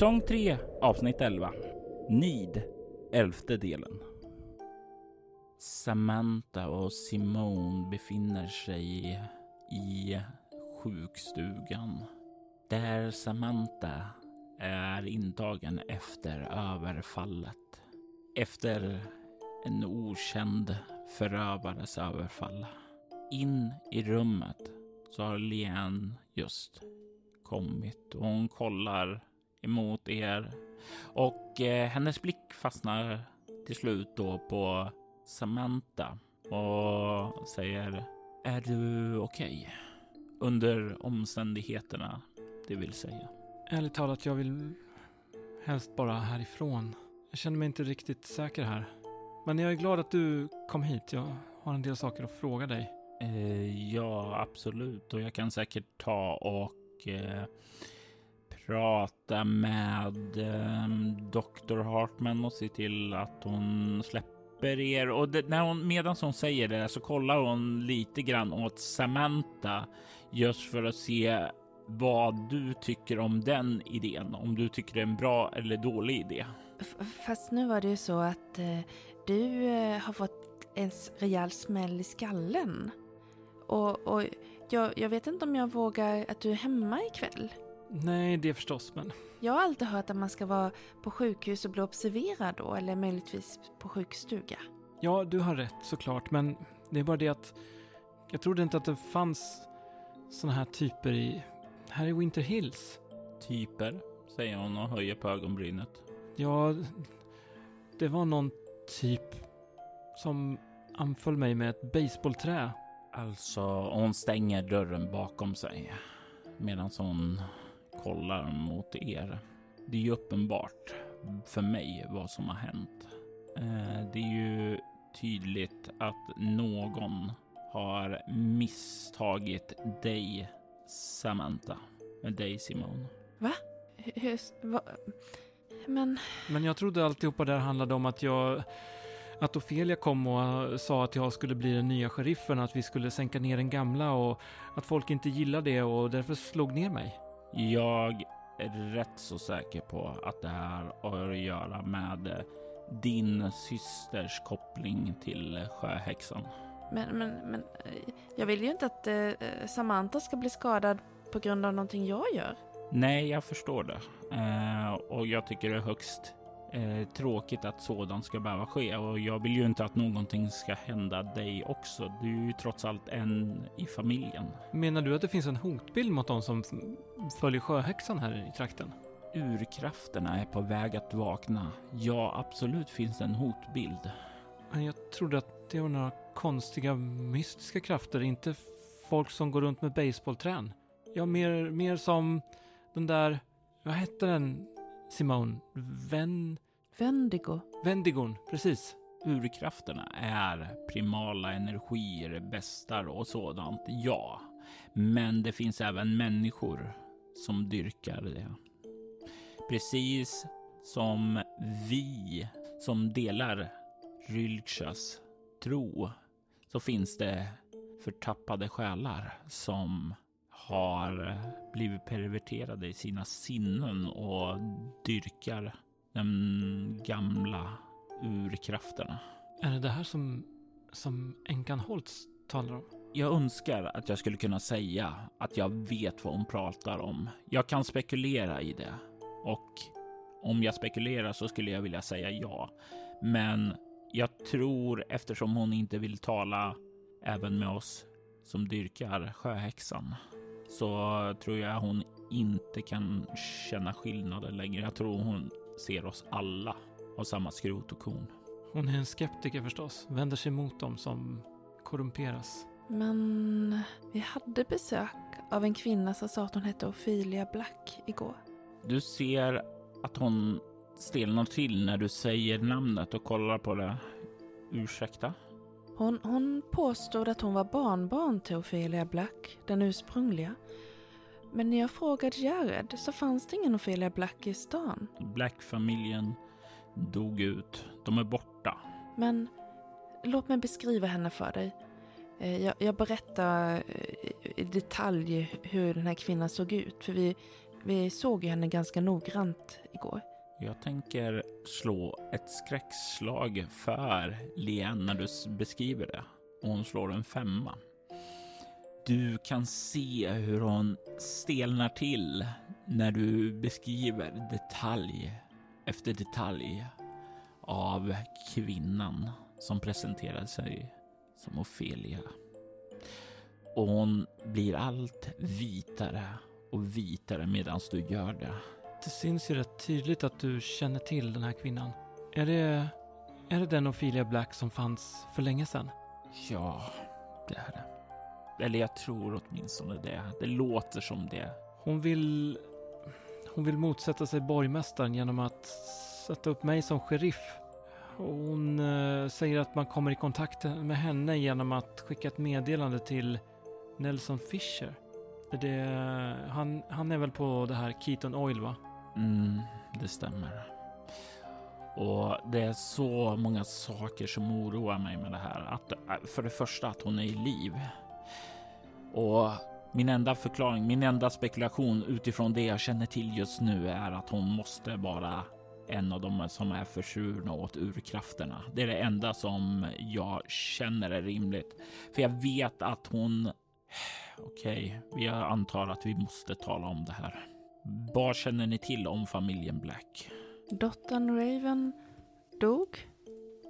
Säsong 3 avsnitt 11. Need, elfte delen. Samantha och Simone befinner sig i sjukstugan där Samantha är intagen efter överfallet. Efter en okänd förövares överfall. In i rummet så har Lian just kommit och hon kollar emot er och eh, hennes blick fastnar till slut då på Samantha och säger Är du okej? Okay? Under omständigheterna, det vill säga. Ärligt talat, jag vill helst bara härifrån. Jag känner mig inte riktigt säker här. Men jag är glad att du kom hit. Jag har en del saker att fråga dig. Eh, ja, absolut. Och jag kan säkert ta och eh, prata med eh, Dr. Hartman och se till att hon släpper er. Och det, när hon, medan hon säger det så kollar hon lite grann åt Samantha just för att se vad du tycker om den idén. Om du tycker det är en bra eller dålig idé. Fast nu var det ju så att eh, du eh, har fått en rejäl smäll i skallen. Och, och jag, jag vet inte om jag vågar att du är hemma ikväll. Nej, det förstås, men... Jag har alltid hört att man ska vara på sjukhus och bli observerad då, eller möjligtvis på sjukstuga. Ja, du har rätt såklart, men det är bara det att jag trodde inte att det fanns såna här typer i... Här i Winter Hills. Typer, säger hon och höjer på ögonbrynet. Ja, det var någon typ som anföll mig med ett baseballträ. Alltså, hon stänger dörren bakom sig medan hon kollar mot er. Det är ju uppenbart för mig vad som har hänt. Eh, det är ju tydligt att någon har misstagit dig, Samantha, med dig, Simone. Va? Hur, va? Men... Men jag trodde alltihopa där handlade om att jag... Att Ofelia kom och sa att jag skulle bli den nya sheriffen, att vi skulle sänka ner den gamla och att folk inte gillade det och därför slog ner mig. Jag är rätt så säker på att det här har att göra med din systers koppling till sjöhäxan. Men, men, men jag vill ju inte att eh, Samantha ska bli skadad på grund av någonting jag gör. Nej, jag förstår det. Eh, och jag tycker det är högst eh, tråkigt att sådant ska behöva ske och jag vill ju inte att någonting ska hända dig också. Du är ju trots allt en i familjen. Menar du att det finns en hotbild mot de som följer sjöhäxan här i trakten? Urkrafterna är på väg att vakna. Ja, absolut finns det en hotbild. Jag trodde att det var några konstiga mystiska krafter, inte folk som går runt med baseballträn. Ja, mer, mer som den där, vad hette den? Simone, Ven... Vendigo. Vendigon, precis. Urkrafterna är primala energier, bestar och sådant, ja. Men det finns även människor som dyrkar det. Precis som vi som delar Rylchas tro så finns det förtappade själar som har blivit perverterade i sina sinnen och dyrkar de gamla urkrafterna. Är det det här som, som änkan Holtz talar om? Jag önskar att jag skulle kunna säga att jag vet vad hon pratar om. Jag kan spekulera i det och om jag spekulerar så skulle jag vilja säga ja. Men jag tror eftersom hon inte vill tala även med oss som dyrkar sjöhäxan så tror jag hon inte kan känna skillnader längre. Jag tror hon ser oss alla av samma skrot och korn. Hon är en skeptiker förstås. Vänder sig mot dem som korrumperas. Men vi hade besök av en kvinna som sa att hon hette Ophelia Black igår. Du ser att hon stelnar till när du säger namnet och kollar på det. Ursäkta? Hon, hon påstod att hon var barnbarn till Ophelia Black, den ursprungliga. Men när jag frågade Jared så fanns det ingen Ophelia Black i stan. Black-familjen dog ut. De är borta. Men låt mig beskriva henne för dig. Eh, Jag, jag berättar eh, i detalj hur den här kvinnan såg ut, för vi, vi såg henne ganska noggrant igår. Jag tänker slå ett skräckslag för Lien när du beskriver det. Och hon slår en femma. Du kan se hur hon stelnar till när du beskriver detalj efter detalj av kvinnan som presenterar sig som Ofelia. Och hon blir allt vitare och vitare medan du gör det. Det syns ju rätt tydligt att du känner till den här kvinnan. Är det, är det den Ophelia Black som fanns för länge sedan? Ja, det är det. Eller jag tror åtminstone det. Det låter som det. Hon vill... Hon vill motsätta sig borgmästaren genom att sätta upp mig som sheriff. Hon eh, säger att man kommer i kontakt med henne genom att skicka ett meddelande till Nelson Fisher. Det, han, han är väl på det här Keaton Oil va? Mm, det stämmer. Och det är så många saker som oroar mig med det här. Att, äh, för det första att hon är i liv. Och min enda förklaring, min enda spekulation utifrån det jag känner till just nu är att hon måste vara en av de som är försvurna åt urkrafterna. Det är det enda som jag känner är rimligt. För jag vet att hon... Okej, jag antar att vi måste tala om det här. Vad känner ni till om familjen Black? Dottern Raven dog,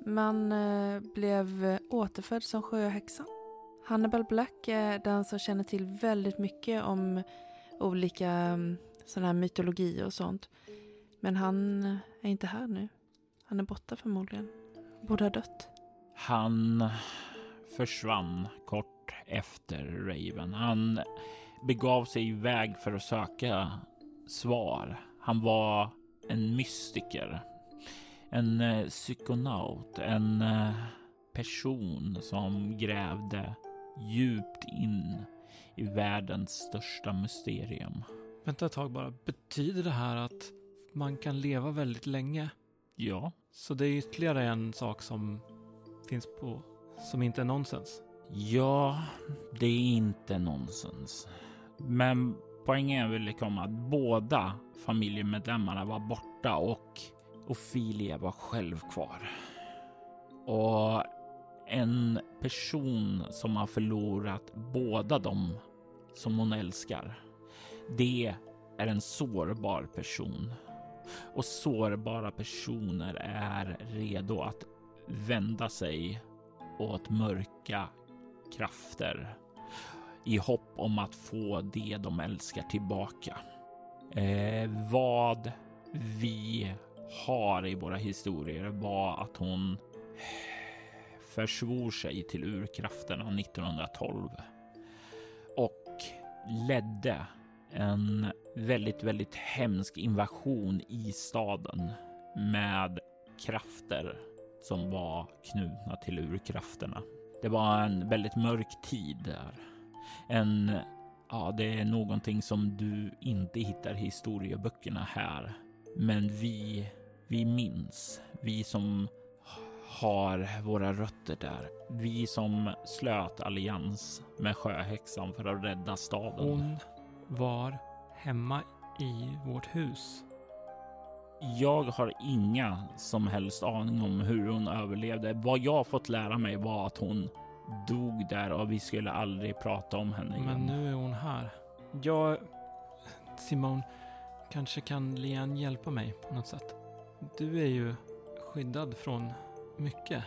men eh, blev återfödd som sjöhäxa. Hannibal Black är den som känner till väldigt mycket om olika mm, sådana här mytologier och sånt. Men han är inte här nu. Han är borta förmodligen. Borde ha dött. Han försvann kort efter Raven. Han begav sig iväg för att söka svar. Han var en mystiker, en eh, psykonaut, en eh, person som grävde djupt in i världens största mysterium. Vänta ett tag bara. Betyder det här att man kan leva väldigt länge? Ja, Så det är ytterligare en sak som finns på, som inte är nonsens. Ja, det är inte nonsens. Men poängen jag ville komma att båda familjemedlemmarna var borta och Ophelia var själv kvar. Och en person som har förlorat båda dem som hon älskar. Det är en sårbar person. Och sårbara personer är redo att vända sig åt mörka krafter i hopp om att få det de älskar tillbaka. Eh, vad vi har i våra historier var att hon försvor sig till urkrafterna 1912 och ledde en väldigt, väldigt hemsk invasion i staden med krafter som var knutna till urkrafterna. Det var en väldigt mörk tid där. En, ja, det är någonting som du inte hittar i historieböckerna här. Men vi, vi minns, vi som har våra rötter där. Vi som slöt allians med sjöhäxan för att rädda staden. Hon var hemma i vårt hus. Jag har inga som helst aning om hur hon överlevde. Vad jag fått lära mig var att hon dog där och vi skulle aldrig prata om henne igen. Men nu är hon här. Jag... Simone, kanske kan Lian hjälpa mig på något sätt? Du är ju skyddad från mycket.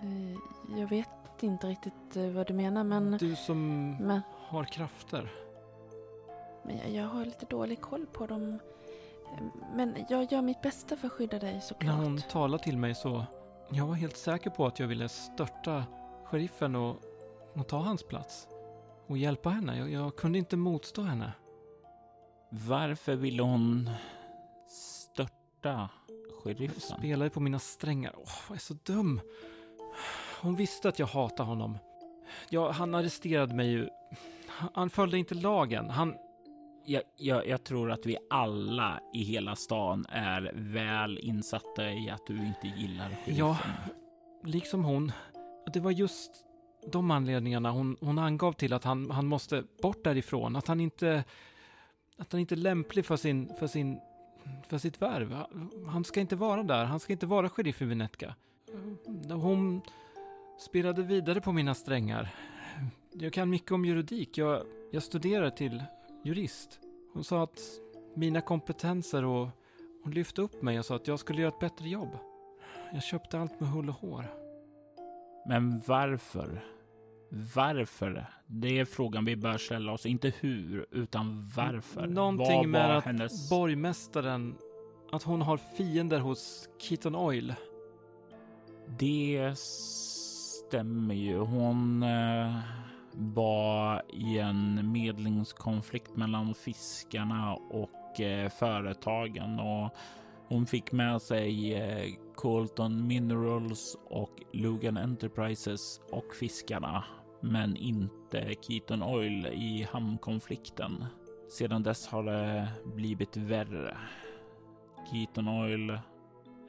Eh, Jag vet inte riktigt eh, vad du menar, men... Du som men har krafter. Men jag, jag har lite dålig koll på dem. Men jag gör mitt bästa för att skydda dig såklart. När hon talade till mig så... Jag var helt säker på att jag ville störta sheriffen och, och ta hans plats. Och hjälpa henne. Jag, jag kunde inte motstå henne. Varför ville hon störta sheriffen? Spelade på mina strängar. Åh, jag är så dum. Hon visste att jag hatade honom. Ja, han arresterade mig ju. Han följde inte lagen. Han... Jag, jag, jag, tror att vi alla i hela stan är väl insatta i att du inte gillar sheriffen. Ja, liksom hon. Det var just de anledningarna hon, hon angav till att han, han måste bort därifrån. Att han inte... Att han inte är lämplig för sin, för sin... För sitt värv. Han ska inte vara där. Han ska inte vara sheriff i Venetka. Hon spelade vidare på mina strängar. Jag kan mycket om juridik. Jag, jag studerar till jurist. Hon sa att mina kompetenser och hon lyfte upp mig och sa att jag skulle göra ett bättre jobb. Jag köpte allt med hull och hår. Men varför? Varför? Det är frågan vi bör ställa oss. Inte hur, utan varför. Någonting Vad med att hennes... borgmästaren, att hon har fiender hos Keaton Oil. Det stämmer ju. Hon eh, var i en medlingskonflikt mellan fiskarna och eh, företagen och hon fick med sig eh, Colton Minerals och Lugan Enterprises och fiskarna, men inte Keaton Oil i hamnkonflikten. Sedan dess har det blivit värre. Keaton Oil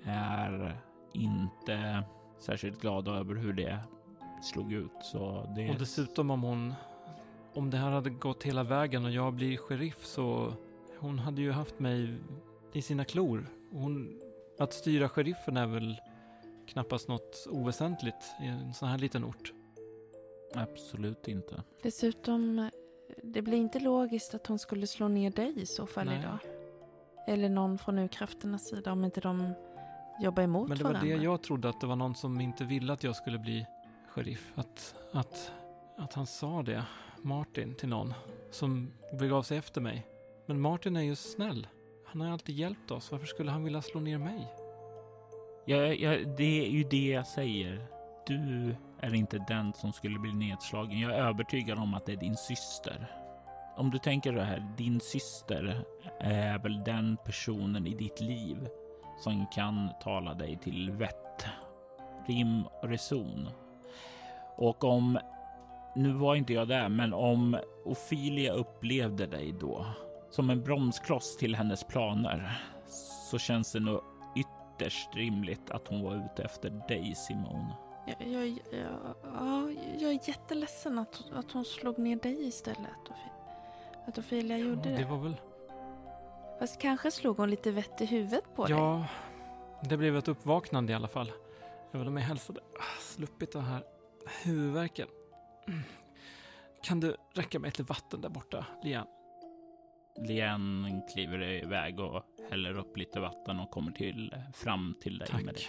är inte särskilt glada över hur det slog ut. Så det... Och dessutom om hon, om det här hade gått hela vägen och jag blir sheriff så hon hade ju haft mig i sina klor. Hon, att styra sheriffen är väl knappast något oväsentligt i en sån här liten ort. Absolut inte. Dessutom, det blir inte logiskt att hon skulle slå ner dig i så fall Nej. idag. Eller någon från urkrafternas sida om inte de jobba emot Men det varandra. var det jag trodde, att det var någon som inte ville att jag skulle bli sheriff. Att, att, att han sa det, Martin, till någon som begav sig efter mig. Men Martin är ju snäll. Han har alltid hjälpt oss. Varför skulle han vilja slå ner mig? Ja, ja, det är ju det jag säger. Du är inte den som skulle bli nedslagen. Jag är övertygad om att det är din syster. Om du tänker det här, din syster är väl den personen i ditt liv som kan tala dig till vett, rim och reson. Och om, nu var inte jag där, men om Ophelia upplevde dig då som en bromskloss till hennes planer så känns det nog ytterst rimligt att hon var ute efter dig, Simon. Jag, jag, jag, jag är jätteledsen att, att hon slog ner dig istället. Att Ophelia gjorde det. Det var väl Fast kanske slog hon lite vett i huvudet på ja, dig? Ja, det blev ett uppvaknande i alla fall. Även om jag helst hade sluppit den här huvudvärken. Kan du räcka mig lite vatten där borta, Lian? Lian kliver iväg och häller upp lite vatten och kommer till, fram till dig Tack. med det.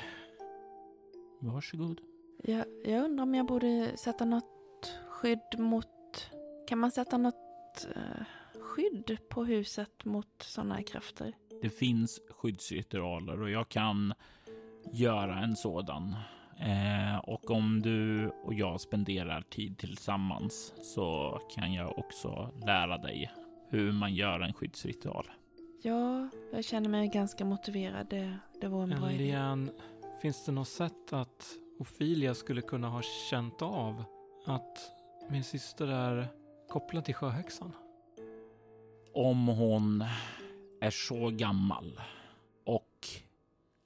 Varsågod. Jag, jag undrar om jag borde sätta något skydd mot... Kan man sätta något uh, skydd på huset mot sådana här krafter? Det finns skyddsritualer och jag kan göra en sådan. Eh, och om du och jag spenderar tid tillsammans så kan jag också lära dig hur man gör en skyddsritual. Ja, jag känner mig ganska motiverad. Det, det var en bra idé. finns det något sätt att Ofilia skulle kunna ha känt av att min syster är kopplad till sjöhäxan? Om hon är så gammal och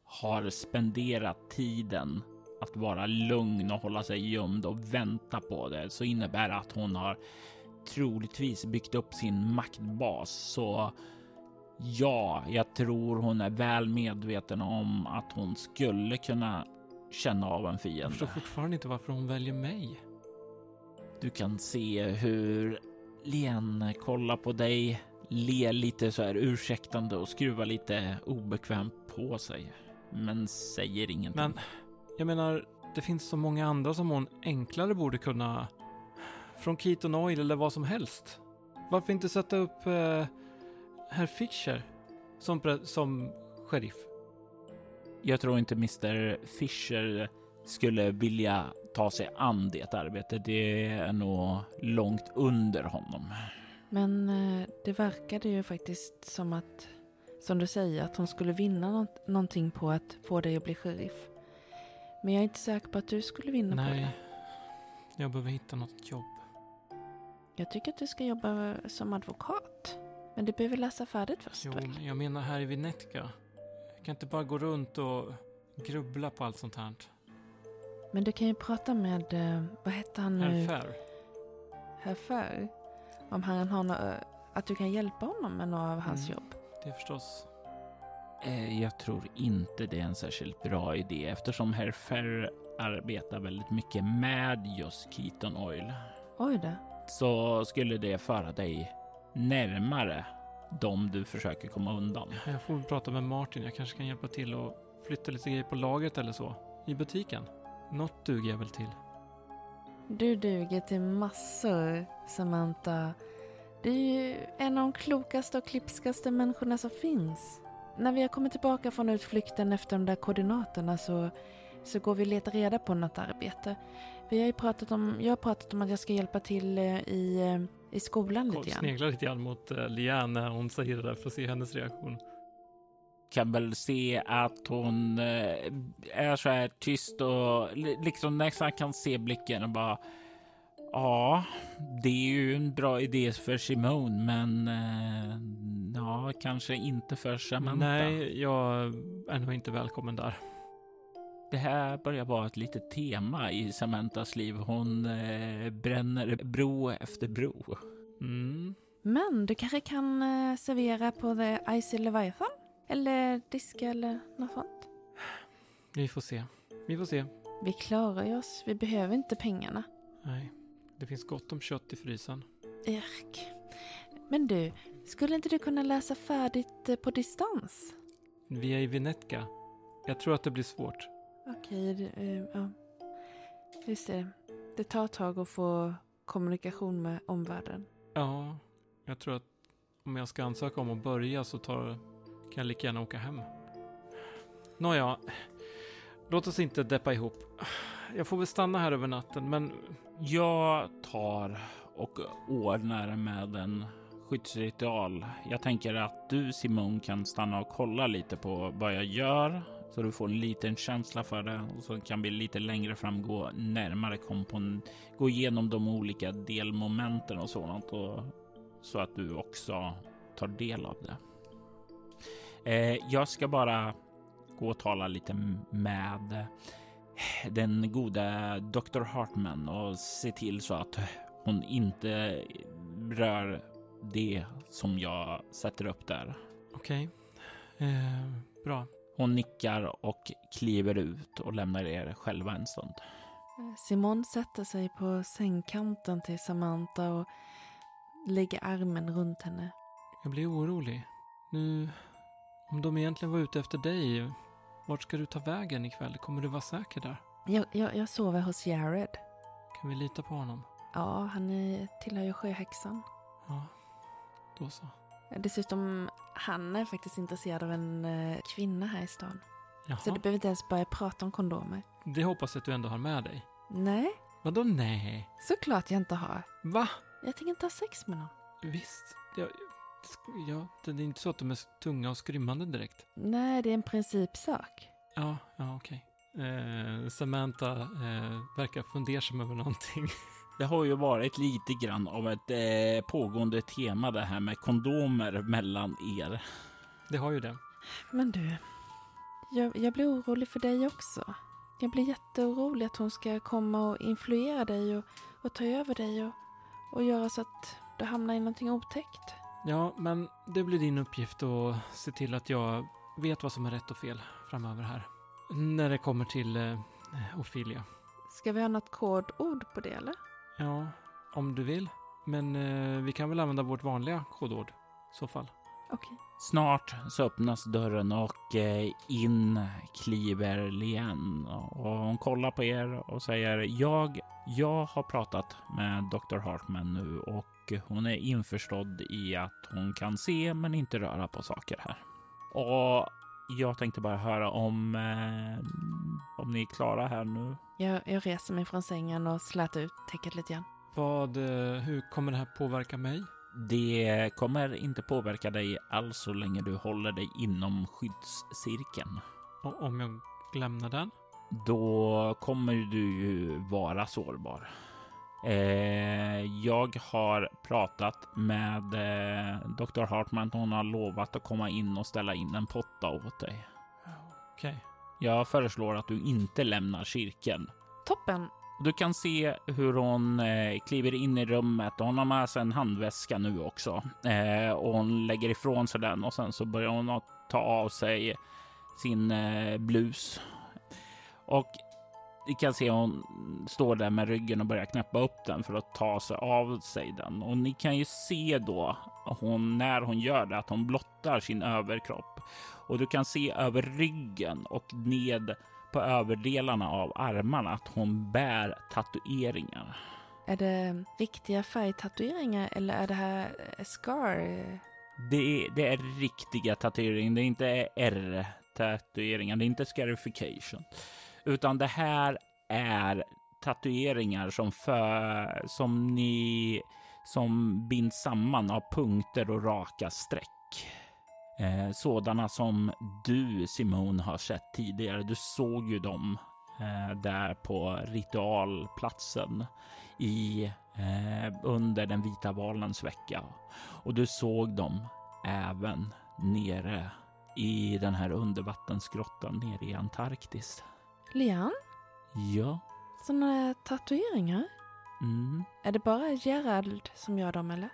har spenderat tiden att vara lugn och hålla sig gömd och vänta på det så innebär det att hon har troligtvis byggt upp sin maktbas. Så ja, jag tror hon är väl medveten om att hon skulle kunna känna av en fiende. Jag förstår fortfarande inte varför hon väljer mig. Du kan se hur Len kollar på dig ler lite så här ursäktande och skruvar lite obekvämt på sig. Men säger ingenting. Men jag menar, det finns så många andra som hon enklare borde kunna... Från Keaton Oil eller vad som helst. Varför inte sätta upp eh, herr Fischer som, som sheriff? Jag tror inte Mr Fisher skulle vilja ta sig an det arbetet. Det är nog långt under honom. Men eh, det verkade ju faktiskt som att, som du säger, att hon skulle vinna någonting på att få dig att bli sheriff. Men jag är inte säker på att du skulle vinna på det. Nej, jag behöver hitta något jobb. Jag tycker att du ska jobba som advokat. Men du behöver läsa färdigt först Jo, väl? jag menar här i Vinetka. Jag kan inte bara gå runt och grubbla på allt sånt här. Men du kan ju prata med, eh, vad hette han nu? Herr Fair. Herr Fair. Om han har nå- att du kan hjälpa honom med några av hans Mm. jobb. Det är förstås... Eh, Jag tror inte det är en särskilt bra idé eftersom herr Ferr arbetar väldigt mycket med just Keaton Oil. Oj då. Så skulle det föra dig närmare de du försöker komma undan. Jag får prata med Martin. Jag kanske kan hjälpa till och flytta lite grejer på lagret eller så. I butiken. Något duger jag väl till. Du duger till massor, Samantha. Du är ju en av de klokaste och klipskaste människorna som finns. När vi har kommit tillbaka från utflykten efter de där koordinaterna så, så går vi och letar reda på något arbete. Vi har ju pratat om, jag har pratat om att jag ska hjälpa till eh, i, eh, i skolan lite grann. sneglar lite grann mot uh, Liane när hon säger det där för att se hennes reaktion. Kan väl se att hon eh, är så här tyst och li- liksom nästan kan se blicken och bara Ja, det är ju en bra idé för Simone, men eh, ja, kanske inte för Samantha. Nej, jag är nog inte välkommen där. Det här börjar vara ett litet tema i Samanthas liv. Hon eh, bränner bro efter bro. Mm. Men du kanske kan eh, servera på The Icy Leviathan? Eller diska eller något sånt? Vi får se. Vi får se. Vi klarar oss, vi behöver inte pengarna. Nej, det finns gott om kött i frysen. Irk. Men du, skulle inte du kunna läsa färdigt eh, på distans? Vi är i Vinetka. Jag tror att det blir svårt. Okej, det, eh, ja. Just det. Det tar ett tag att få kommunikation med omvärlden. Ja, jag tror att om jag ska ansöka om att börja så tar, kan jag lika gärna åka hem. Nåja, låt oss inte deppa ihop. Jag får väl stanna här över natten, men Jag tar och ordnar med en skyddsritual. Jag tänker att du Simon kan stanna och kolla lite på vad jag gör så du får en liten känsla för det och så kan vi lite längre fram gå närmare kompon, gå igenom de olika delmomenten och sådant och så att du också tar del av det. Eh, jag ska bara gå och tala lite med den goda Dr. Hartman och se till så att hon inte rör det som jag sätter upp där. okej. Eh, bra. Hon nickar och kliver ut och lämnar er själva en stund. Eh, Simon sätter sig på sängkanten till Samantha och lägger armen runt henne. Jag blir orolig. Nu, om de egentligen var ute efter dig, vart ska du ta vägen ikväll? Kommer du vara säker där? Jag, jag, jag sover hos Jared. Kan vi lita på honom? Ja, han är, tillhör ju sjöhäxan. Ja, då så. Dessutom, han är faktiskt intresserad av en eh, kvinna här i stan. Jaha, Så du behöver inte ens börja prata om kondomer. det hoppas jag att du ändå har med dig. Nej, Vadå nej? såklart jag inte har. Va? Jag tänker inte ha sex med någon. Visst. Jag, ja, det är inte så att de är tunga och skrymmande direkt. Nej, det är en principsak. Ja, ja okej. Eh, Samantha eh, verkar fundersam över någonting. Det har ju varit lite grann av ett eh, pågående tema det här med kondomer mellan er. Det har ju det. Men du, jag, jag blir orolig för dig också. Jag blir jätteorolig att hon ska komma och influera dig och, och ta över dig och, och göra så att du hamnar i någonting otäckt. Ja, men det blir din uppgift att se till att jag vet vad som är rätt och fel framöver här. När det kommer till eh, Ophelia. Ska vi ha något kodord på det eller? Ja, om du vill. Men eh, vi kan väl använda vårt vanliga kodord i så fall. Okej. Snart så öppnas dörren och eh, in kliver Lian och hon kollar på er och säger jag, jag har pratat med Dr. Hartman nu och hon är införstådd i att hon kan se men inte röra på saker här. Och jag tänkte bara höra om, eh, om ni är klara här nu. Jag, jag reser mig från sängen och slätar ut täcket lite grann. Vad, eh, hur kommer det här påverka mig? Det kommer inte påverka dig alls så länge du håller dig inom skyddscirkeln. Och om jag lämnar den? Då kommer du ju vara sårbar. Eh, jag har pratat med eh, Dr. Hartman. Hon har lovat att komma in och ställa in en potta åt dig. Okej. Jag föreslår att du inte lämnar cirkeln. Toppen! Du kan se hur hon eh, kliver in i rummet. Hon har med sig en handväska nu också. Eh, och hon lägger ifrån sig den och sen så börjar hon att ta av sig sin eh, blus. Och ni kan se hon står där med ryggen och börjar knäppa upp den för att ta sig av sig den. Och ni kan ju se då hon, när hon gör det att hon blottar sin överkropp. Och du kan se över ryggen och ned på överdelarna av armarna att hon bär tatueringar. Är det riktiga färgtatueringar eller är det här eh, scar? Det är, det är riktiga tatueringar, det är inte R-tatueringar, det är inte scarification. Utan det här är tatueringar som, för, som ni som binds samman av punkter och raka streck. Eh, sådana som du Simone har sett tidigare. Du såg ju dem eh, där på ritualplatsen i eh, under den vita valens vecka och du såg dem även nere i den här undervattensgrottan nere i Antarktis. Lian? Ja. Sådana tatueringar? Mm. Är det bara Gerald som gör dem eller?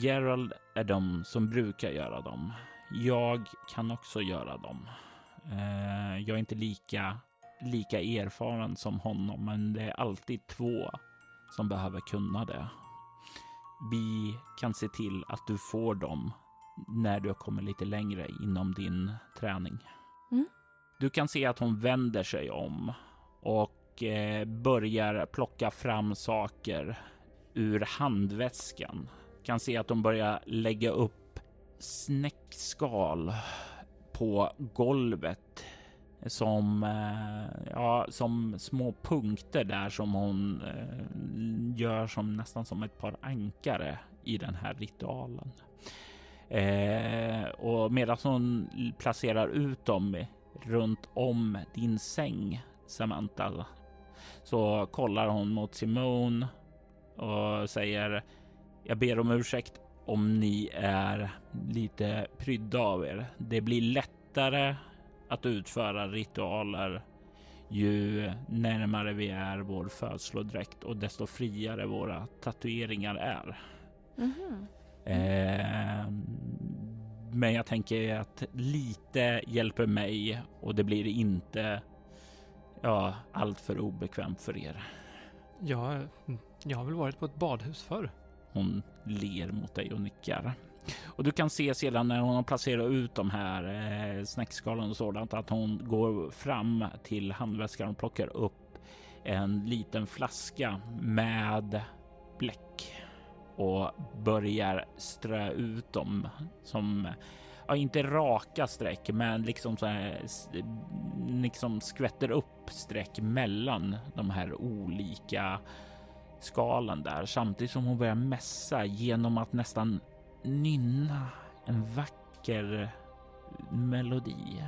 Gerald är de som brukar göra dem. Jag kan också göra dem. Eh, jag är inte lika, lika erfaren som honom, men det är alltid två som behöver kunna det. Vi kan se till att du får dem när du har kommit lite längre inom din träning. Mm. Du kan se att hon vänder sig om och eh, börjar plocka fram saker ur handväskan. Kan se att de börjar lägga upp snäckskal på golvet som, eh, ja, som små punkter där som hon eh, gör som nästan som ett par ankare i den här ritualen. Eh, och medan hon placerar ut dem runt om din säng, Samantha, så kollar hon mot Simone och säger jag ber om ursäkt om ni är lite prydda av er. Det blir lättare att utföra ritualer ju närmare vi är vår födslodräkt och desto friare våra tatueringar är. Mhm. Eh, men jag tänker att lite hjälper mig och det blir inte ja, allt för obekvämt för er. Jag, jag har väl varit på ett badhus förr. Hon ler mot dig och nickar. Och du kan se sedan när hon har placerat ut de här eh, snäckskalen och sådant att hon går fram till handväskan och plockar upp en liten flaska med bläck och börjar strö ut dem som ja, inte raka streck, men liksom så här, liksom skvätter upp streck mellan de här olika skalen där samtidigt som hon börjar mässa genom att nästan nynna en vacker melodi.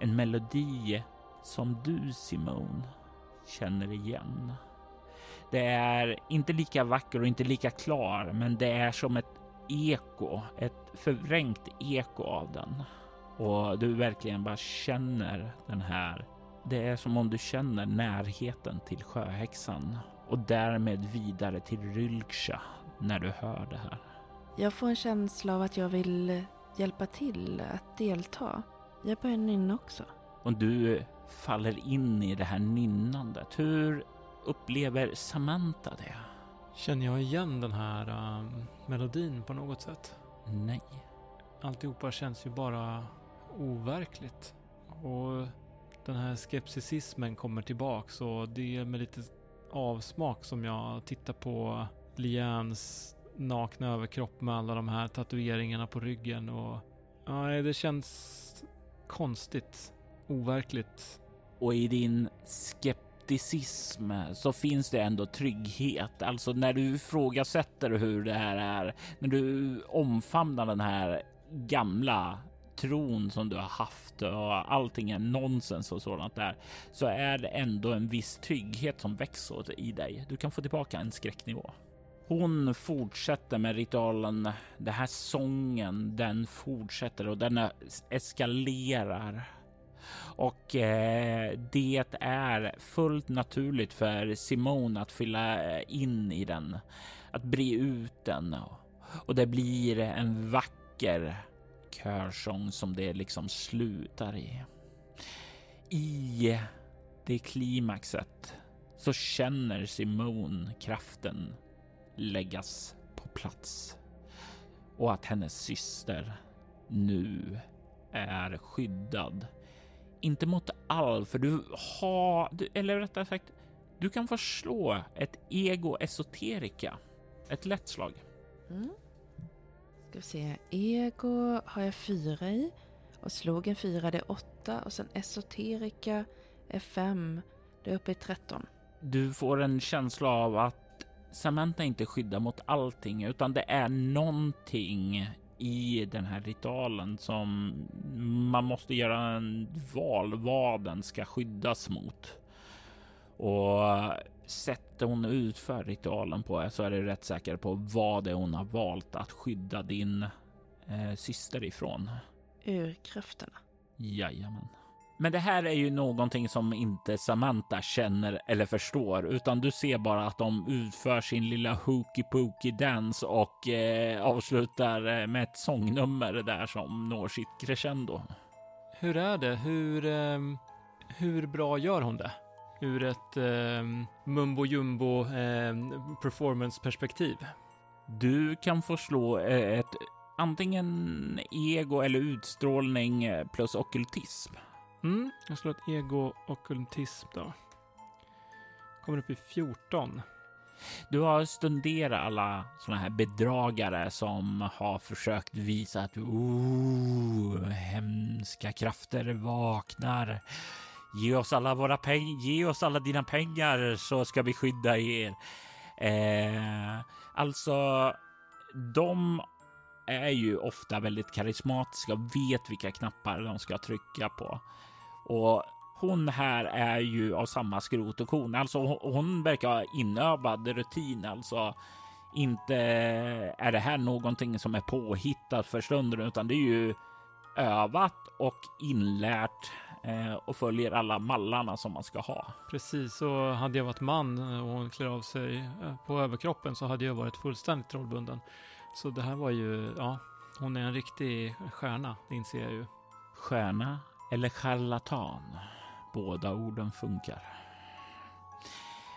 En melodi som du Simone känner igen. Det är inte lika vacker och inte lika klar, men det är som ett eko, ett förvrängt eko av den. Och du verkligen bara känner den här. Det är som om du känner närheten till sjöhäxan och därmed vidare till Rylksha när du hör det här. Jag får en känsla av att jag vill hjälpa till att delta. Jag börjar nynna också. Och du faller in i det här nynnandet. Hur upplever Samantha det? Känner jag igen den här um, melodin på något sätt? Nej. alltihopa känns ju bara overkligt. Och den här skepticismen kommer tillbaks och det är med lite avsmak som jag tittar på Lians nakna överkropp med alla de här tatueringarna på ryggen och ja, det känns konstigt, overkligt. Och i din skepticism så finns det ändå trygghet. Alltså när du ifrågasätter hur det här är, när du omfamnar den här gamla tron som du har haft och allting är nonsens och sådant där så är det ändå en viss trygghet som växer i dig. Du kan få tillbaka en skräcknivå. Hon fortsätter med ritualen. Den här sången, den fortsätter och den eskalerar. Och eh, det är fullt naturligt för Simone att fylla eh, in i den, att bre ut den och det blir en vacker körsång som det liksom slutar i. I det klimaxet så känner Simone kraften läggas på plats och att hennes syster nu är skyddad. Inte mot all, för du har, eller rättare sagt, du kan förslå ett ego esoterika. Ett lätt slag. Mm. Ska vi se. Ego har jag fyra i. Och slog en fyra, det är åtta. Och sen esoterika är fem. Det är uppe i tretton. Du får en känsla av att Samantha inte skyddar mot allting, utan det är någonting i den här ritualen som man måste göra en val vad den ska skyddas mot. Och sättet hon utför ritualen på så är det rätt säker på vad det är hon har valt att skydda din eh, syster ifrån. Urkrafterna. Jajamän. Men det här är ju någonting som inte Samantha känner eller förstår, utan du ser bara att de utför sin lilla hooky pooky dance och eh, avslutar eh, med ett sångnummer där som når sitt crescendo. Hur är det? Hur, eh, hur bra gör hon det? Ur ett eh, mumbo jumbo eh, performance perspektiv. Du kan få slå eh, ett antingen ego eller utstrålning eh, plus okultism. Mm, jag slår ett ego ockultism då. Kommer upp i 14. Du har stunderat alla såna här bedragare som har försökt visa att oh, hemska krafter vaknar. Ge oss alla våra pengar, ge oss alla dina pengar så ska vi skydda er. Eh, alltså, de är ju ofta väldigt karismatiska och vet vilka knappar de ska trycka på. Och hon här är ju av samma skrot och korn. Alltså hon verkar ha inövad rutin. Alltså inte är det här någonting som är påhittat för stunden, utan det är ju övat och inlärt eh, och följer alla mallarna som man ska ha. Precis, och hade jag varit man och hon klär av sig eh, på överkroppen så hade jag varit fullständigt trollbunden. Så det här var ju, ja, hon är en riktig stjärna, det inser jag ju. Stjärna eller charlatan. Båda orden funkar.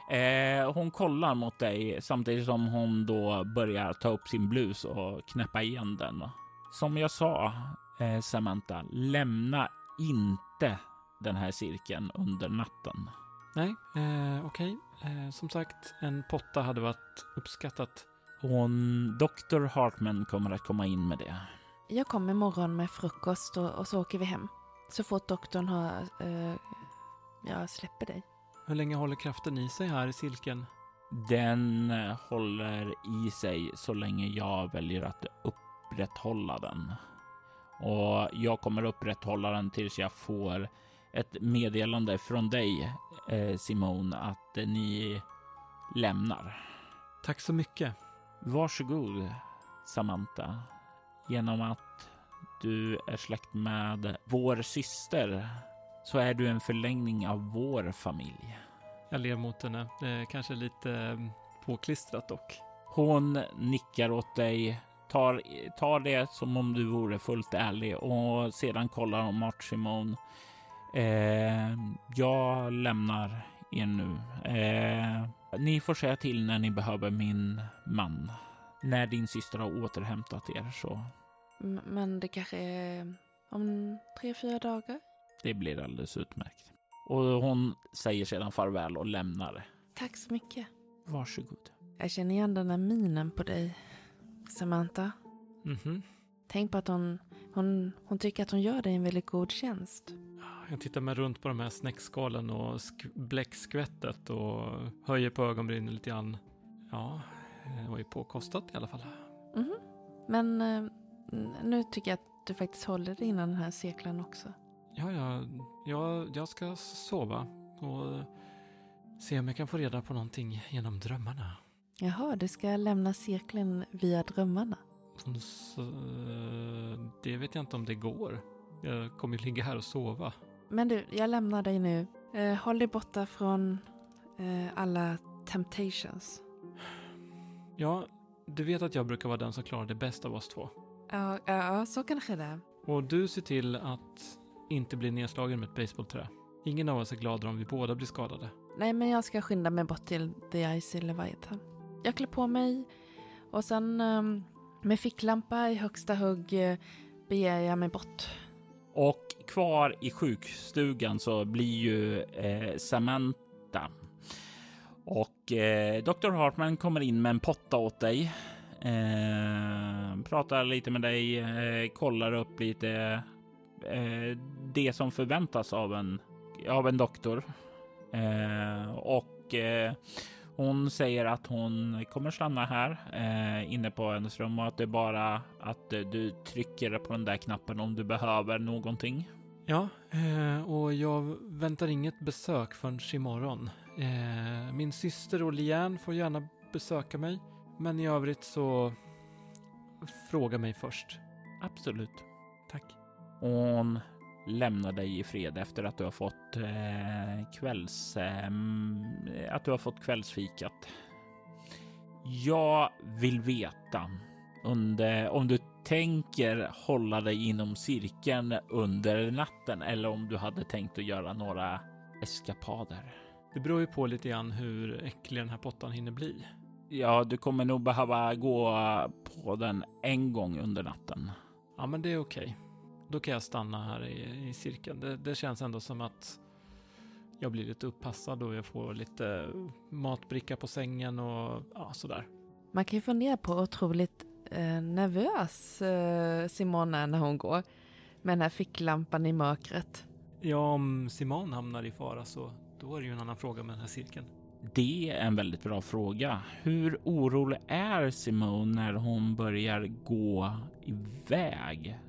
Eh, hon kollar mot dig samtidigt som hon då börjar ta upp sin blus och knäppa igen den. Som jag sa, eh, Samantha, lämna inte den här cirkeln under natten. Nej, eh, okej. Okay. Eh, som sagt, en potta hade varit uppskattat. Hon, Dr. Hartman kommer att komma in med det. Jag kommer imorgon med frukost och, och så åker vi hem. Så fort doktorn har... Uh, jag släpper dig. Hur länge håller kraften i sig här i silken? Den eh, håller i sig så länge jag väljer att upprätthålla den. Och jag kommer upprätthålla den tills jag får ett meddelande från dig, eh, Simon, att ni lämnar. Tack så mycket. Varsågod, Samantha. Genom att du är släkt med vår syster så är du en förlängning av vår familj. Jag ler mot henne. Det är kanske lite eh, påklistrat dock. Hon nickar åt dig, tar, tar det som om du vore fullt ärlig och sedan kollar hon Mart Simone. Eh, jag lämnar er nu. Eh, ni får säga till när ni behöver min man. När din syster har återhämtat er så Men det kanske är om tre, fyra dagar? Det blir alldeles utmärkt. Och hon säger sedan farväl och lämnar. Tack så mycket. Varsågod. Jag känner igen den där minen på dig, Samantha. Mhm. Tänk på att hon, hon, hon tycker att hon gör dig en väldigt god tjänst. Jag tittar mig runt på de här snäckskalen och sk- bläckskvättet och höjer på ögonbrynen lite grann. Ja, det var ju påkostat i alla fall. Mhm. Men eh, nu tycker jag att du faktiskt håller dig innan den här cirkeln också. Ja, ja, jag, jag ska sova och se om jag kan få reda på någonting genom drömmarna. Jaha, du ska lämna cirkeln via drömmarna. Så, det vet jag inte om det går. Jag kommer ju ligga här och sova. Men du, jag lämnar dig nu. Eh, håll dig borta från eh, alla temptations. Ja, du vet att jag brukar vara den som klarar det bäst av oss två. Ja, ja, så kanske det är. Och du ser till att inte bli nedslagen med ett baseballträ. Ingen av oss är gladare om vi båda blir skadade. Nej, men jag ska skynda mig bort till The Icy Leviathan. Jag klär på mig och sen ehm, med ficklampa i högsta hugg eh, beger jag mig bort. Och kvar i sjukstugan så blir ju eh, Samantha. Och eh, Dr. Hartman kommer in med en potta åt dig. Eh, pratar lite med dig, eh, kollar upp lite eh, det som förväntas av en, av en doktor. Eh, och eh, hon säger att hon kommer stanna här eh, inne på hennes rum och att det är bara att eh, du trycker på den där knappen om du behöver någonting. Ja, eh, och jag väntar inget besök förrän imorgon. Eh, min syster och Liane får gärna besöka mig, men i övrigt så fråga mig först. Absolut. Tack. Och hon lämnar dig i fred efter att du har fått eh, kvälls... Eh, att du har fått kvällsfikat. Jag vill veta under, om du tänker hålla dig inom cirkeln under natten eller om du hade tänkt att göra några eskapader. Det beror ju på lite grann hur äcklig den här pottan hinner bli. Ja, du kommer nog behöva gå på den en gång under natten. Ja, men det är okej. Då kan jag stanna här i, i cirkeln. Det, det känns ändå som att jag blir lite uppassad och jag får lite matbricka på sängen och ja, sådär. Man kan ju fundera på hur otroligt eh, nervös eh, Simon är när hon går med den här ficklampan i mörkret. Ja, om Simon hamnar i fara så då är det ju en annan fråga med den här cirkeln. Det är en väldigt bra fråga. Hur orolig är Simone när hon börjar gå iväg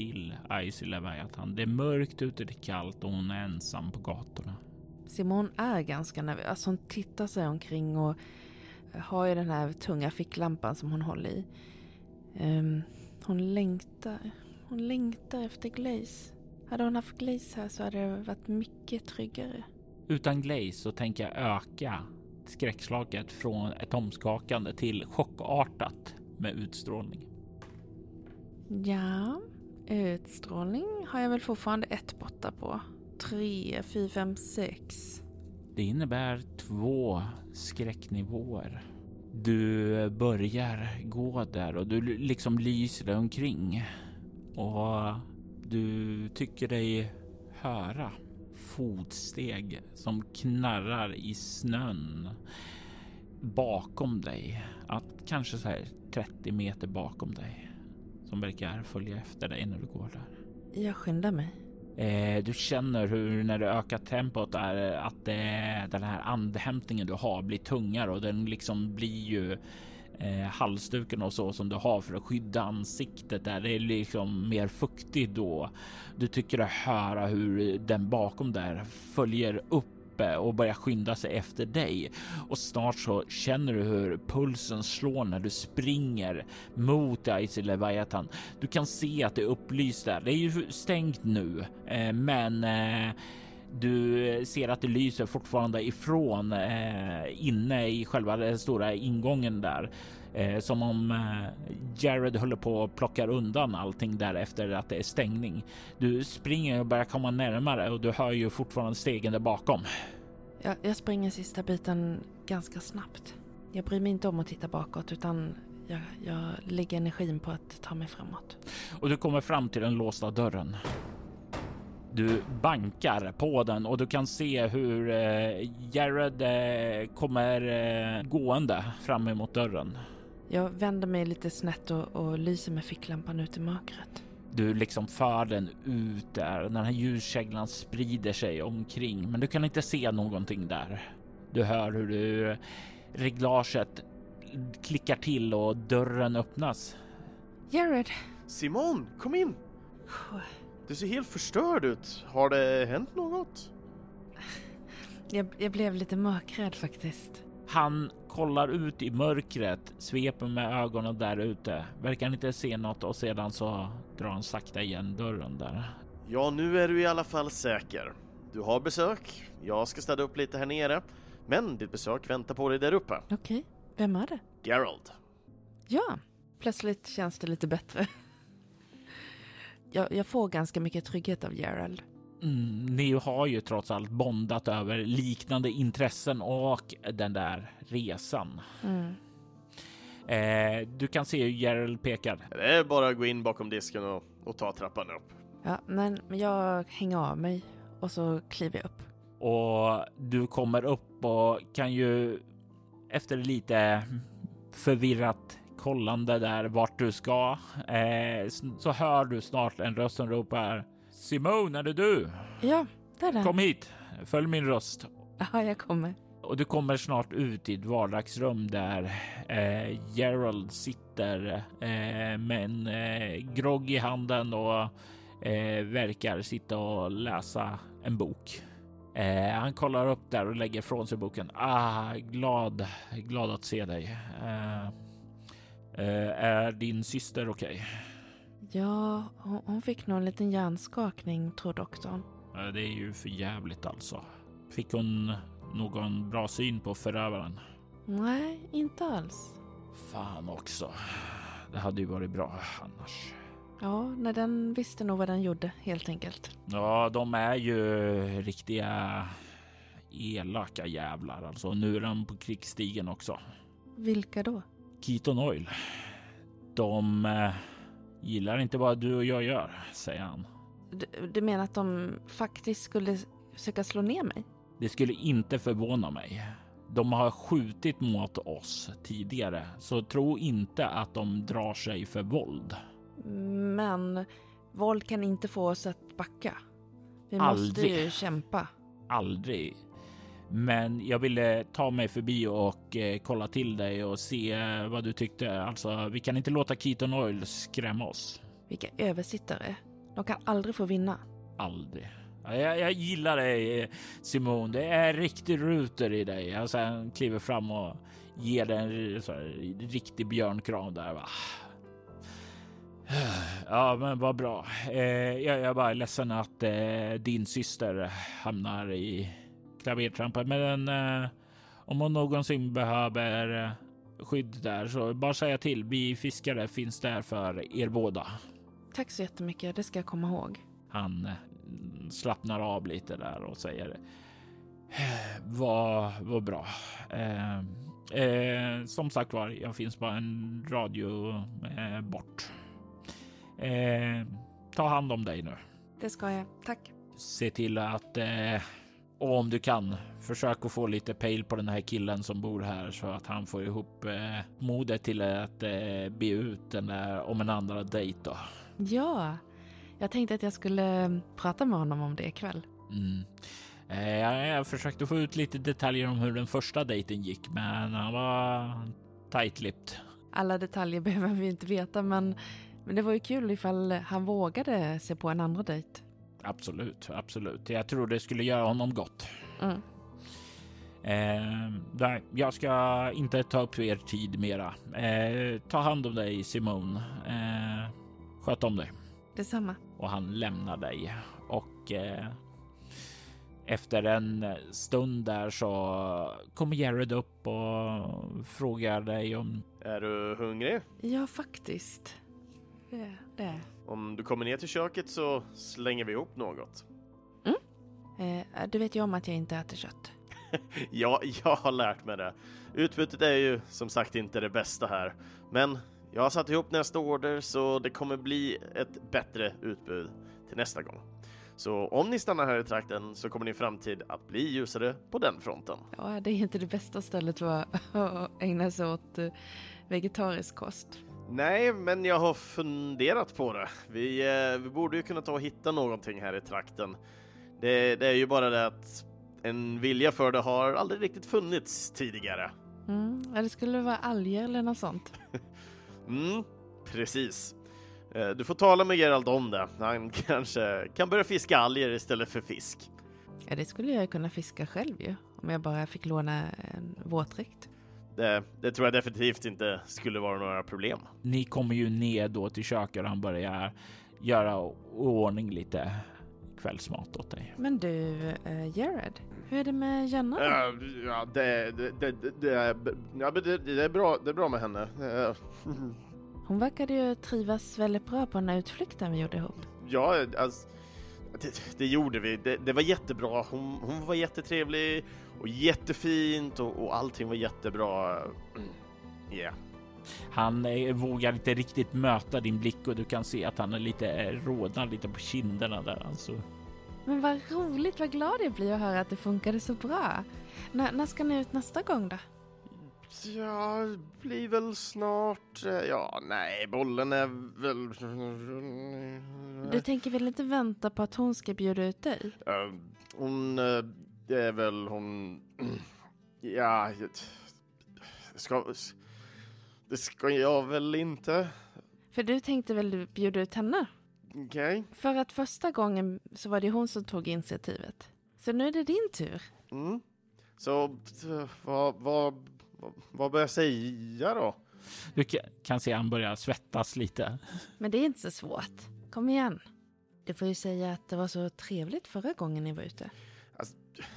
till Icy Leviathan? Det är mörkt ute, det är kallt och hon är ensam på gatorna. Simon är ganska nervös. Hon tittar sig omkring och har ju den här tunga ficklampan som hon håller i. Ehm, hon längtar. Hon längtar efter Glaze. Hade hon haft Glaze här så hade det varit mycket tryggare. Utan Glaze så tänker jag öka skräckslaget från ett omskakande till chockartat med utstrålning. Ja, utstrålning har jag väl fortfarande ett borta på. Tre, fyra, fem, sex. Det innebär två skräcknivåer. Du börjar gå där och du liksom lyser dig omkring och du tycker dig höra fotsteg som knarrar i snön bakom dig. Att kanske så här 30 meter bakom dig som verkar följa efter dig när du går där. Jag skyndar mig. Eh, du känner hur när du ökar tempot är att eh, den här andhämtningen du har blir tungare och den liksom blir ju eh, halsduken och så som du har för att skydda ansiktet där det är liksom mer fuktigt då. Du tycker dig höra hur den bakom där följer upp och börjar skynda sig efter dig och snart så känner du hur pulsen slår när du springer mot Icy Leviathan. Du kan se att det är upplyst där. Det är ju stängt nu, eh, men eh, du ser att det lyser fortfarande ifrån eh, inne i själva den stora ingången där. Eh, som om eh, Jared håller på att plocka undan allting där efter att det är stängning. Du springer och börjar komma närmare och du hör ju fortfarande stegen där bakom. Jag, jag springer sista biten ganska snabbt. Jag bryr mig inte om att titta bakåt utan jag, jag lägger energin på att ta mig framåt. Och du kommer fram till den låsta dörren. Du bankar på den och du kan se hur eh, Jared eh, kommer gående fram emot dörren. Jag vänder mig lite snett och, och lyser med ficklampan ut i mörkret. Du liksom för den ut där. Den här ljuskäglan sprider sig omkring, men du kan inte se någonting där. Du hör hur du reglaget klickar till och dörren öppnas. Jared! Simon, kom in! Du ser helt förstörd ut. Har det hänt något? Jag, jag blev lite mörkrädd faktiskt. Han kollar ut i mörkret, sveper med ögonen där ute, verkar inte se något och sedan så drar han sakta igen dörren där. Ja, nu är du i alla fall säker. Du har besök. Jag ska städa upp lite här nere. Men ditt besök väntar på dig där uppe. Okej, vem är det? Gerald. Ja, plötsligt känns det lite bättre. Jag, jag får ganska mycket trygghet av Gerald. Mm, ni har ju trots allt bondat över liknande intressen och den där resan. Mm. Eh, du kan se hur Gerald pekar. Det är bara att gå in bakom disken och, och ta trappan upp. Ja, men men jag hänger av mig och så kliver jag upp. och du kommer upp och kan ju efter lite förvirrat kollande där vart du ska eh, så hör du snart en röst som ropar Simone, är det du? Ja, där är Kom hit, följ min röst. Ja, jag kommer. Och du kommer snart ut i ett vardagsrum där eh, Gerald sitter eh, med en eh, grogg i handen och eh, verkar sitta och läsa en bok. Eh, han kollar upp där och lägger från sig boken. Ah, glad, glad att se dig. Eh, eh, är din syster okej? Ja, hon, fick nog en liten hjärnskakning, tror doktorn. Det är ju för jävligt alltså. Fick hon någon bra syn på förövaren? Nej, inte alls. Fan också. Det hade ju varit bra annars. Ja, när den visste nog vad den gjorde, helt enkelt. Ja, de är ju riktiga elaka jävlar alltså. Nu är de på krigsstigen också. Vilka då? Keaton Oil. De eh, gillar inte vad du och jag gör, säger han. Du, du menar att de faktiskt skulle försöka slå ner mig? Det skulle inte förvåna mig. De har skjutit mot oss tidigare, så tro inte att de drar sig för våld. Men våld kan inte få oss att backa. Vi måste Aldrig. ju kämpa. Aldrig. Men jag ville ta mig förbi och eh, kolla till dig och se eh, vad du tyckte. Alltså, vi kan inte låta Keaton Oil skrämma oss. Vilka översittare. De kan aldrig få vinna. Aldrig. Ja, Jag, jag gillar dig Simon. Det är riktig ruter i dig. Jag sen kliver fram och ger dig en så här, riktig björnkram där. Va? Ja, men vad bra. Eh, jag, jag bara är ledsen att eh, din syster hamnar i klavertrampen. Men eh, om hon någonsin behöver eh, skydd där så bara säga till. Vi fiskare finns där för er båda. Tack så jättemycket, det ska jag komma ihåg. Han eh, slappnar av lite där och säger vad, vad bra. Eh, eh, som sagt var, jag finns bara en radio eh, bort. Eh, ta hand om dig nu. Det ska jag. Tack. Se till att eh, och om du kan försök att få lite pejl på den här killen som bor här så att han får ihop eh, modet till att eh, be ut den där om en andra dejt då. Ja, jag tänkte att jag skulle prata med honom om det ikväll. Mm. Eh, jag, jag försökte få ut lite detaljer om hur den första dejten gick, men han var tight-lipped. Alla detaljer behöver vi inte veta, men, men det var ju kul ifall han vågade se på en andra dejt. Absolut, absolut. Jag tror det skulle göra honom gott. Mm. Eh, nej, jag ska inte ta upp er tid mera. Eh, ta hand om dig Simon. Eh, sköt om dig. Detsamma. och han lämnar dig och eh, efter en stund där så kommer Jared upp och frågar dig om Är du hungrig? Ja, faktiskt. Det, det. Om du kommer ner till köket så slänger vi ihop något. Eh, du vet ju om att jag inte äter kött. ja, jag har lärt mig det. Utbytet är ju som sagt inte det bästa här, men jag har satt ihop nästa order så det kommer bli ett bättre utbud till nästa gång. Så om ni stannar här i trakten så kommer din framtid att bli ljusare på den fronten. Ja, det är inte det bästa stället för att ägna sig åt eh, vegetarisk kost. Nej, men jag har funderat på det. Vi, eh, vi borde ju kunna ta och hitta någonting här i trakten. Det, det är ju bara det att en vilja för det har aldrig riktigt funnits tidigare. Mm, eller skulle det vara alger eller något sånt? Mm, precis. Eh, Du får tala med Gerald om det. Han kanske kan börja fiska alger istället för fisk. Ja, det skulle jag kunna fiska själv ju. Om jag bara fick låna en våtdräkt. Det, det tror jag definitivt inte skulle vara några problem. Ni kommer ju ner då till köket och han börjar göra ordning lite kvällsmat åt dig. Men du, uh, Jared, hur är det med Jenna då? Ja, det, det, det, det, det, är, ja, det, det, är bra, det är bra med henne. Eh, Hon verkade ju trivas väldigt bra på den här utflykten vi gjorde ihop. Ja, alltså, det, det gjorde vi. Det, det var jättebra. Hon, hon var jättetrevlig och jättefint och, och allting var jättebra. Mm. Yeah. Han eh, vågar inte riktigt möta din blick och du kan se att han är lite eh, rodnar lite på kinderna där alltså. Men vad roligt, vad glad jag blir att höra att det funkade så bra. När, när ska ni ut nästa gång då? Ja, det blir väl snart. eh, Ja, nej, bollen är väl... Du tänker väl inte vänta på att hon ska bjuda ut dig? Eh, Hon, eh, det är väl hon... Ja, jag- ska... Det ska jag väl inte? För du tänkte väl bjuda ut henne? Okej. För att första gången så var det hon som tog initiativet. Så nu är det din tur. Mm. Så vad, vad, vad, bör jag säga då? Du ka- kan se han börjar svettas lite. Men det är inte så svårt. Kom igen. Du får ju säga att det var så trevligt förra gången ni var ute.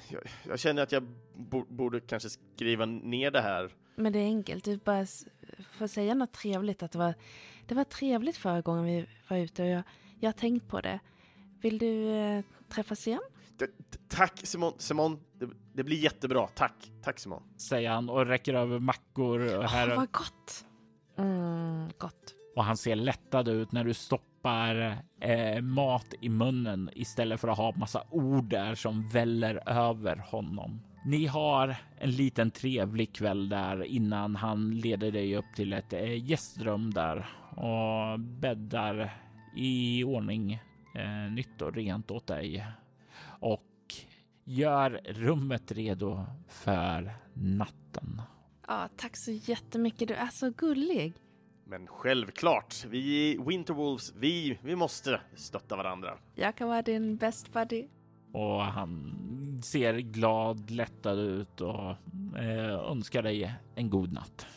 Jag, jag känner att jag bo, borde kanske skriva ner det här. Men det är enkelt. Du bara får säga något trevligt. Att det var, det var trevligt förra gången vi var ute och jag, jag har tänkt på det. Vill du eh, träffas igen? D- t- tack Simon, Simon. Det, det blir jättebra. Tack, tack Simon. Säger han och räcker över mackor och här Åh, vad gott! Mm, gott. och han ser lättad ut när du stoppar eh, mat i munnen istället för att ha massa ord där som väller över honom. Ni har en liten trevlig kväll där innan han leder dig upp till ett eh, gästrum där och bäddar i ordning eh, nytt och rent åt dig och gör rummet redo för natten. Ja, tack så jättemycket. Du är så gullig. Men självklart, vi i Winterwolves, vi, vi måste stötta varandra. Jag kan vara din best buddy. Och han ser glad, lättad ut och eh, önskar dig en god natt.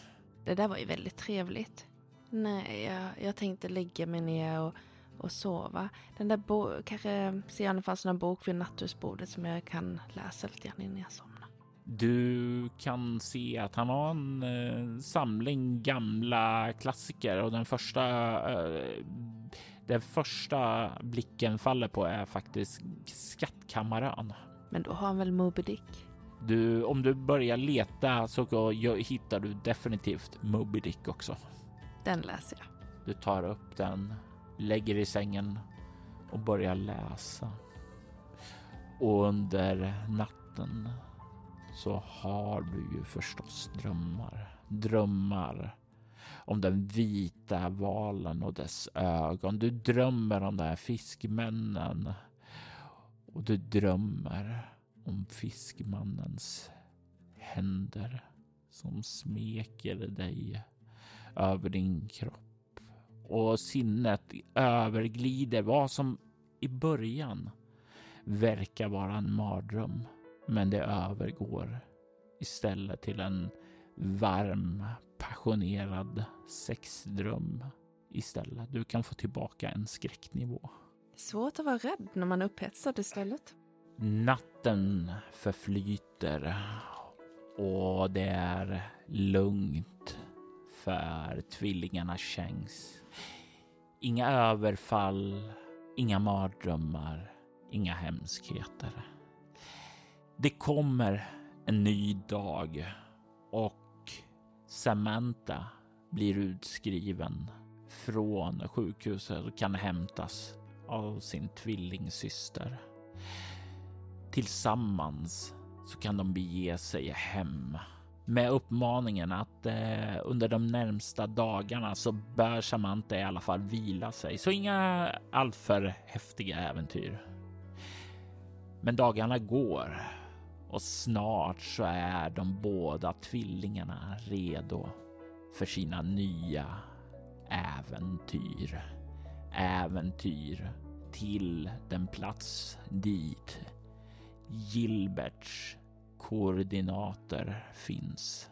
Det där var ju väldigt trevligt. Nej, jag, jag tänkte lägga mig ner och, och sova. Den där bo- kanske ser om det fanns någon bok vid nattduksbordet som jag kan läsa lite grann innan jag somnar. Du kan se att han har en eh, samling gamla klassiker och den första eh, den första blicken faller på är faktiskt Skattkammaren. Men då har han väl Moby Dick? Du, om du börjar leta så hittar du definitivt Moby Dick också. Den läser jag. Du tar upp den, lägger i sängen och börjar läsa. Och under natten så har du ju förstås drömmar. Drömmar om den vita valen och dess ögon. Du drömmer om de här fiskmännen. Och du drömmer om fiskmannens händer som smeker dig över din kropp och sinnet överglider vad som i början verkar vara en mardröm. Men det övergår istället till en varm, passionerad sexdröm istället. Du kan få tillbaka en skräcknivå. Svårt att vara rädd när man är upphetsad istället. Natten förflyter och det är lugnt för tvillingarna Chengs. Inga överfall, inga mardrömmar, inga hemskheter. Det kommer en ny dag och Samantha blir utskriven från sjukhuset och kan hämtas av sin tvillingsyster. Tillsammans så kan de bege sig hem med uppmaningen att eh, under de närmsta dagarna så bör Samantha i alla fall vila sig, så inga alltför häftiga äventyr. Men dagarna går och snart så är de båda tvillingarna redo för sina nya äventyr. Äventyr till den plats dit Gilberts koordinater finns.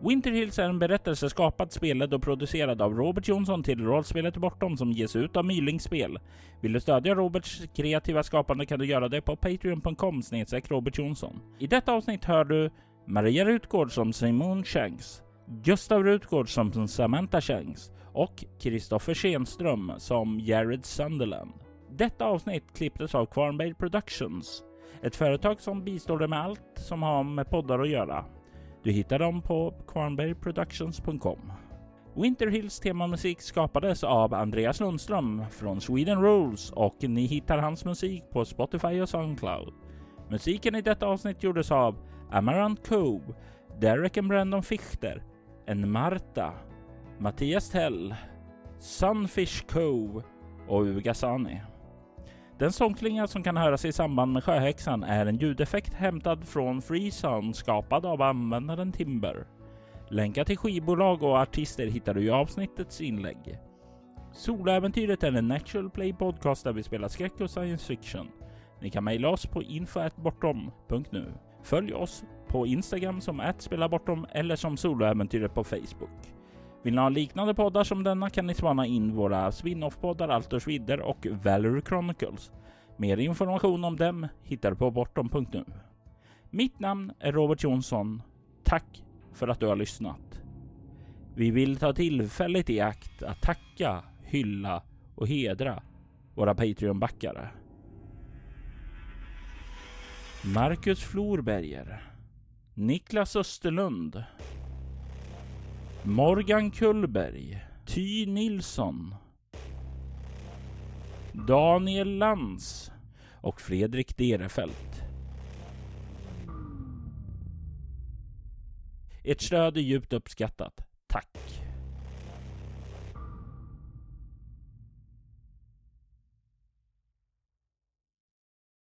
Winter Hills är en berättelse skapad, spelad och producerad av Robert Jonsson till rollspelet Bortom som ges ut av Myling spel. Vill du stödja Roberts kreativa skapande kan du göra det på patreon.com Robert Jonsson. I detta avsnitt hör du Maria Rutgård som Simon Shanks, Gustav Rutgård som Samantha Shanks och Kristoffer Schenström som Jared Sunderland. Detta avsnitt klipptes av Kvarnberg Productions, ett företag som bistår dig med allt som har med poddar att göra. Du hittar dem på kvarnbergproductions.com. Winter Hills temamusik skapades av Andreas Lundström från Sweden Rules och ni hittar hans musik på Spotify och Soundcloud. Musiken i detta avsnitt gjordes av Amarant Cove, Derek and Brandon Fichter, En Marta, Mattias Tell, Sunfish Cove och Ugasani. Den sångklinga som kan höras i samband med Sjöhäxan är en ljudeffekt hämtad från Freesound skapad av användaren Timber. Länkar till skivbolag och artister hittar du i avsnittets inlägg. Soläventyret är en natural play podcast där vi spelar skräck och science fiction. Ni kan mejla oss på info.bortom.nu. Följ oss på Instagram som @spelabortom eller som Soloäventyret på Facebook. Vill ni ha liknande poddar som denna kan ni spana in våra spin-off-poddar Alters Vidder och Valery Chronicles. Mer information om dem hittar du på bortom.nu. Mitt namn är Robert Jonsson. Tack för att du har lyssnat. Vi vill ta tillfället i akt att tacka, hylla och hedra våra Patreon-backare. Marcus Florberger Niklas Österlund Morgan Kullberg, Ty Nilsson, Daniel Lantz och Fredrik Derefelt. Ert stöd är djupt uppskattat. Tack!